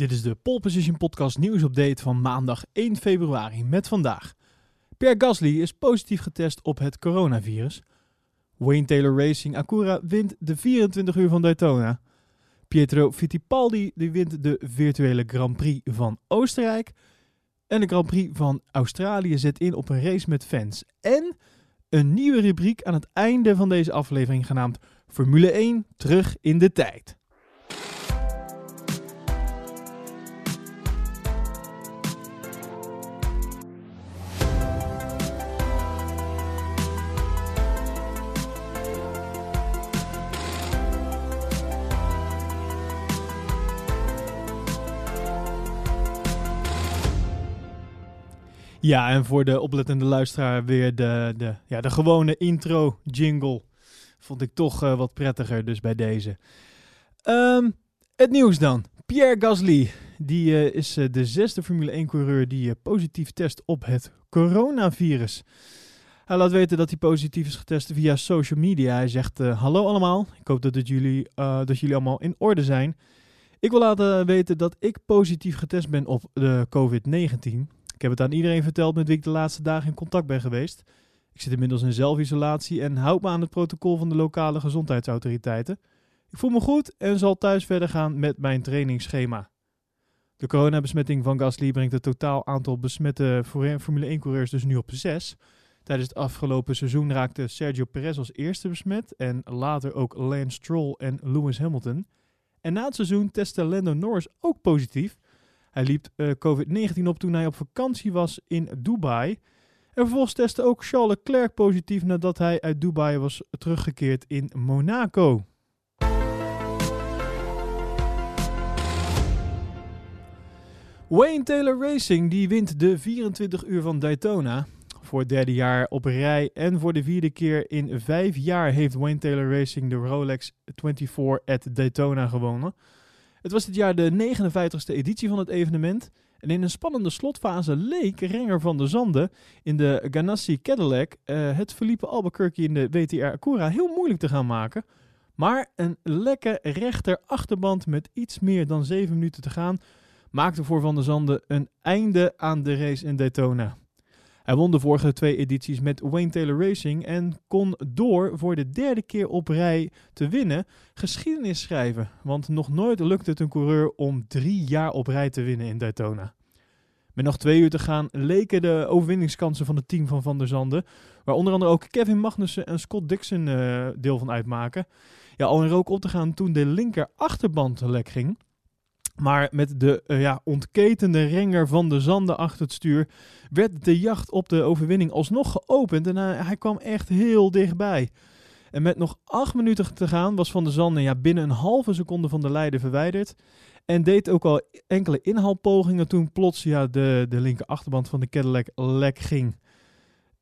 Dit is de Pole Position Podcast nieuwsupdate van maandag 1 februari met vandaag. Pierre Gasly is positief getest op het coronavirus. Wayne Taylor Racing Acura wint de 24 uur van Daytona. Pietro Fittipaldi die wint de virtuele Grand Prix van Oostenrijk. En de Grand Prix van Australië zet in op een race met fans. En een nieuwe rubriek aan het einde van deze aflevering genaamd Formule 1 terug in de tijd. Ja, en voor de oplettende luisteraar weer de, de, ja, de gewone intro jingle. Vond ik toch uh, wat prettiger, dus bij deze. Um, het nieuws dan. Pierre Gasly, die uh, is uh, de zesde Formule 1-coureur die positief test op het coronavirus. Hij laat weten dat hij positief is getest via social media. Hij zegt, hallo allemaal, ik hoop dat, het jullie, dat jullie allemaal in orde zijn. Ik wil laten weten dat ik positief getest ben op de COVID-19. Ik heb het aan iedereen verteld met wie ik de laatste dagen in contact ben geweest. Ik zit inmiddels in zelfisolatie en houd me aan het protocol van de lokale gezondheidsautoriteiten. Ik voel me goed en zal thuis verder gaan met mijn trainingsschema. De coronabesmetting van Gasly brengt het totaal aantal besmette Formule 1-coureurs dus nu op 6. Tijdens het afgelopen seizoen raakte Sergio Perez als eerste besmet en later ook Lance Stroll en Lewis Hamilton. En na het seizoen testte Lando Norris ook positief, hij liep uh, COVID-19 op toen hij op vakantie was in Dubai. En vervolgens testte ook Charles Leclerc positief nadat hij uit Dubai was teruggekeerd in Monaco. Wayne Taylor Racing die wint de 24 uur van Daytona. Voor het derde jaar op rij en voor de vierde keer in vijf jaar heeft Wayne Taylor Racing de Rolex 24 at Daytona gewonnen. Het was dit jaar de 59ste editie van het evenement. En in een spannende slotfase leek Renger van der Zanden in de Ganassi Cadillac uh, het Felipe Albuquerque in de WTR Acura heel moeilijk te gaan maken. Maar een lekke rechter achterband met iets meer dan 7 minuten te gaan maakte voor Van der Zanden een einde aan de race in Daytona. Hij won de vorige twee edities met Wayne Taylor Racing en kon door voor de derde keer op rij te winnen geschiedenis schrijven. Want nog nooit lukte het een coureur om drie jaar op rij te winnen in Daytona. Met nog twee uur te gaan leken de overwinningskansen van het team van Van der Zanden, waar onder andere ook Kevin Magnussen en Scott Dixon uh, deel van uitmaken, ja, al in rook op te gaan toen de linker achterband lek ging. Maar met de uh, ja, ontketende renger van de zanden achter het stuur werd de jacht op de overwinning alsnog geopend en uh, hij kwam echt heel dichtbij. En met nog acht minuten te gaan was Van der Zanden ja, binnen een halve seconde van de leider verwijderd. En deed ook al enkele inhaalpogingen toen plots ja, de, de linker achterband van de Cadillac lek ging.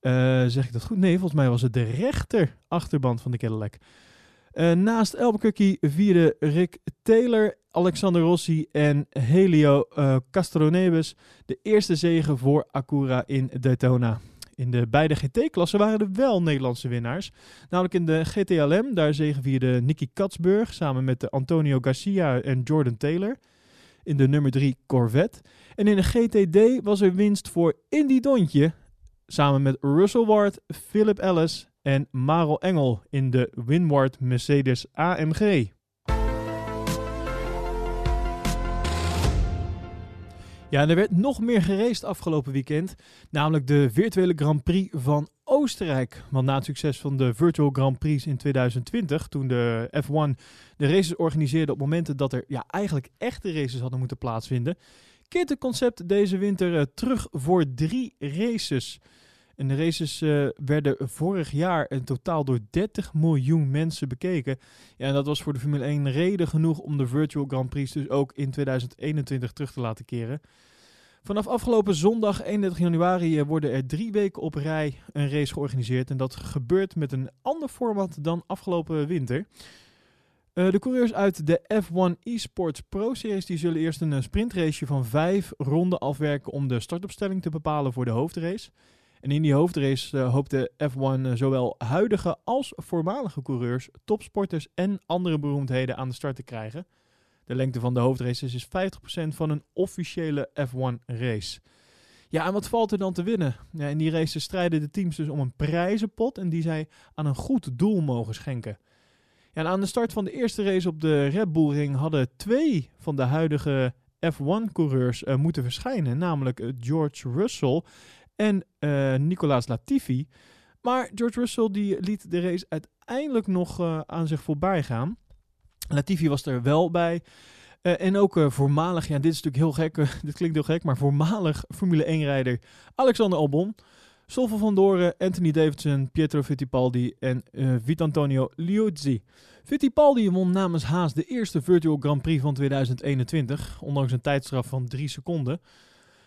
Uh, zeg ik dat goed? Nee, volgens mij was het de rechter achterband van de Cadillac. Uh, naast Albuquerque vierde Rick Taylor, Alexander Rossi en Helio uh, Castroneves de eerste zegen voor Acura in Daytona. In de beide GT-klassen waren er wel Nederlandse winnaars. Namelijk in de GTLM, daar zegevierde Nicky Katsburg samen met Antonio Garcia en Jordan Taylor. In de nummer 3 Corvette. En in de GTD was er winst voor Indy Dontje, samen met Russell Ward, Philip Ellis en Marel Engel in de Winward Mercedes AMG. Ja, er werd nog meer geraced afgelopen weekend, namelijk de virtuele Grand Prix van Oostenrijk. Want na het succes van de Virtual Grand Prix in 2020, toen de F1 de races organiseerde op momenten dat er ja, eigenlijk echte races hadden moeten plaatsvinden, keert het concept deze winter uh, terug voor drie races. De races uh, werden vorig jaar in totaal door 30 miljoen mensen bekeken. Ja, en dat was voor de Formule 1 reden genoeg om de Virtual Grand Prix dus ook in 2021 terug te laten keren. Vanaf afgelopen zondag 31 januari eh, worden er drie weken op rij een race georganiseerd. En dat gebeurt met een ander format dan afgelopen winter. Uh, de coureurs uit de F1 Esports Pro Series die zullen eerst een sprintrace van vijf ronden afwerken om de startopstelling te bepalen voor de hoofdrace. En in die hoofdrace uh, hoopt de F1 uh, zowel huidige als voormalige coureurs, topsporters en andere beroemdheden aan de start te krijgen. De lengte van de hoofdraces is 50% van een officiële F1 race. Ja, en wat valt er dan te winnen? Ja, in die race strijden de teams dus om een prijzenpot en die zij aan een goed doel mogen schenken. Ja, aan de start van de eerste race op de Red Bull Ring hadden twee van de huidige F1-coureurs uh, moeten verschijnen, namelijk George Russell en uh, Nicolas Latifi. Maar George Russell die liet de race uiteindelijk nog aan zich voorbij gaan. Latifi was er wel bij. Uh, en ook voormalig, ja, dit is natuurlijk heel gek, dit klinkt heel gek, maar voormalig Formule 1-rijder Alexander Albon. Stoffel van Doren, Anthony Davidson, Pietro Fittipaldi en Vitantonio Liuzzi. Fittipaldi won namens Haas de eerste Virtual Grand Prix van 2021, ondanks een tijdstraf van 3 seconden.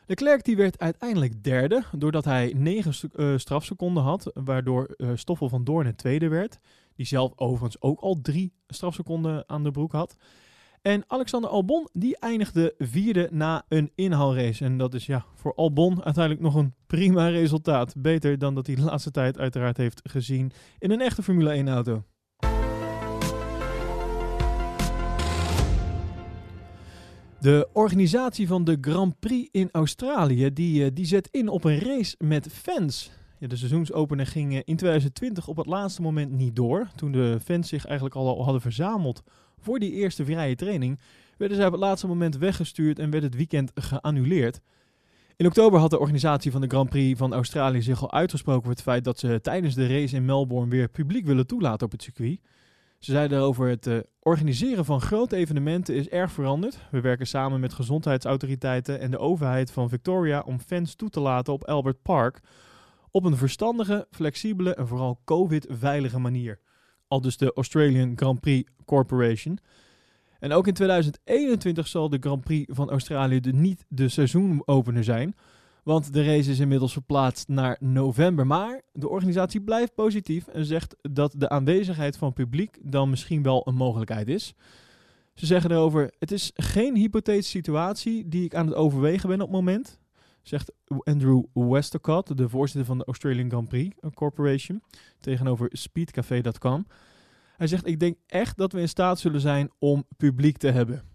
Leclerc die werd uiteindelijk derde, doordat hij 9 strafseconden had, waardoor Stoffel van Doorn tweede werd. Die zelf overigens ook al drie strafseconden aan de broek had. En Alexander Albon die eindigde vierde na een inhaalrace. En dat is ja, voor Albon uiteindelijk nog een prima resultaat. Beter dan dat hij de laatste tijd uiteraard heeft gezien in een echte Formule 1 auto. De organisatie van de Grand Prix in Australië die, die zet in op een race met fans. Ja, de seizoensopener ging in 2020 op het laatste moment niet door. Toen de fans zich eigenlijk al hadden verzameld voor die eerste vrije training, werden zij op het laatste moment weggestuurd en werd het weekend geannuleerd. In oktober had de organisatie van de Grand Prix van Australië zich al uitgesproken voor het feit dat ze tijdens de race in Melbourne weer publiek willen toelaten op het circuit. Ze zeiden over het uh, organiseren van grote evenementen is erg veranderd. We werken samen met gezondheidsautoriteiten en de overheid van Victoria om fans toe te laten op Albert Park op een verstandige, flexibele en vooral COVID-veilige manier. Al dus de Australian Grand Prix Corporation. En ook in 2021 zal de Grand Prix van Australië de niet de seizoenopener zijn. Want de race is inmiddels verplaatst naar november. Maar de organisatie blijft positief en zegt dat de aanwezigheid van publiek dan misschien wel een mogelijkheid is. Ze zeggen erover: Het is geen hypothetische situatie die ik aan het overwegen ben op het moment. Zegt Andrew Westacott, de voorzitter van de Australian Grand Prix Corporation, tegenover speedcafé.com. Hij zegt: Ik denk echt dat we in staat zullen zijn om publiek te hebben.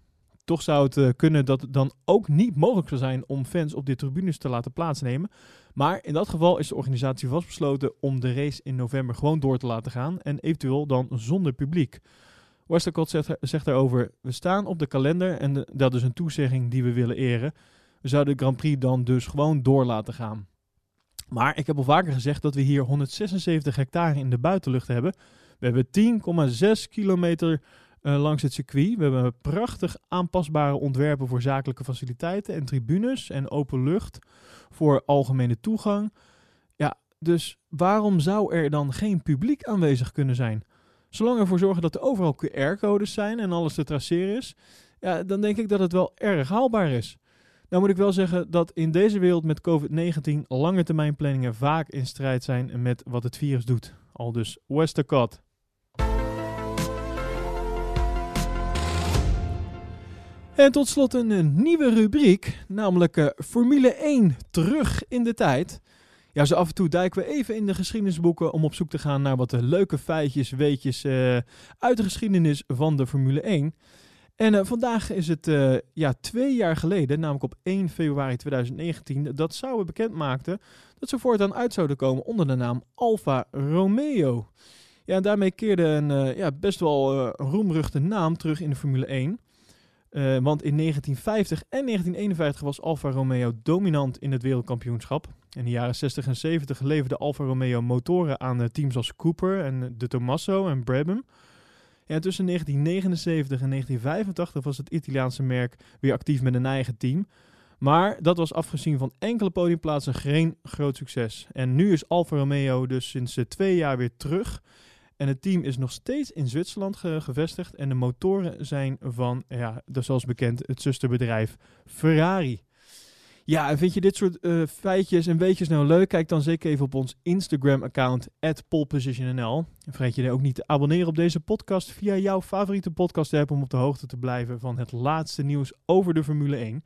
Toch zou het uh, kunnen dat het dan ook niet mogelijk zou zijn om fans op de tribunes te laten plaatsnemen. Maar in dat geval is de organisatie vastbesloten om de race in november gewoon door te laten gaan en eventueel dan zonder publiek. Westacott zegt, zegt daarover: We staan op de kalender en dat is een toezegging die we willen eren. We zouden de Grand Prix dan dus gewoon door laten gaan. Maar ik heb al vaker gezegd dat we hier 176 hectare in de buitenlucht hebben. We hebben 10,6 kilometer langs het circuit. We hebben prachtig aanpasbare ontwerpen voor zakelijke faciliteiten en tribunes en open lucht voor algemene toegang. Ja, dus waarom zou er dan geen publiek aanwezig kunnen zijn? Zolang ervoor zorgen dat er overal QR-codes zijn en alles te traceren is, ja, dan denk ik dat het wel erg haalbaar is. Nou moet ik wel zeggen dat in deze wereld met COVID-19 lange termijn vaak in strijd zijn met wat het virus doet. Al dus Westercott. En tot slot een, nieuwe rubriek, namelijk uh, Formule 1 terug in de tijd. Ja, zo af en toe duiken we even in de geschiedenisboeken om op zoek te gaan naar wat leuke feitjes, weetjes uh, uit de geschiedenis van de Formule 1. En vandaag is het ja, twee jaar geleden, namelijk op 1 februari 2019, dat Sauber bekend maakte dat ze voortaan uit zouden komen onder de naam Alfa Romeo. Ja, en daarmee keerde een ja, best wel roemruchte naam terug in de Formule 1. Want in 1950 en 1951 was Alfa Romeo dominant in het wereldkampioenschap. In de jaren 60 en 70 leverde Alfa Romeo motoren aan teams als Cooper en De Tomaso en Brabham. Tussen 1979 en 1985 was het Italiaanse merk weer actief met een eigen team. Maar dat was afgezien van enkele podiumplaatsen geen groot succes. En nu is Alfa Romeo dus sinds twee jaar weer terug. En het team is nog steeds in Zwitserland gevestigd. En de motoren zijn van, ja, zoals bekend, het zusterbedrijf Ferrari. Ja, en vind je dit soort uh, feitjes en weetjes nou leuk? Kijk dan zeker even op ons Instagram-account, polepositionnl. En vergeet je dan ook niet te abonneren op deze podcast via jouw favoriete podcast-app om op de hoogte te blijven van het laatste nieuws over de Formule 1.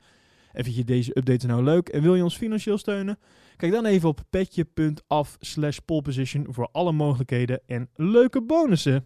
En vind je deze updates nou leuk en wil je ons financieel steunen? Kijk dan even op petje.af slash poleposition voor alle mogelijkheden en leuke bonussen.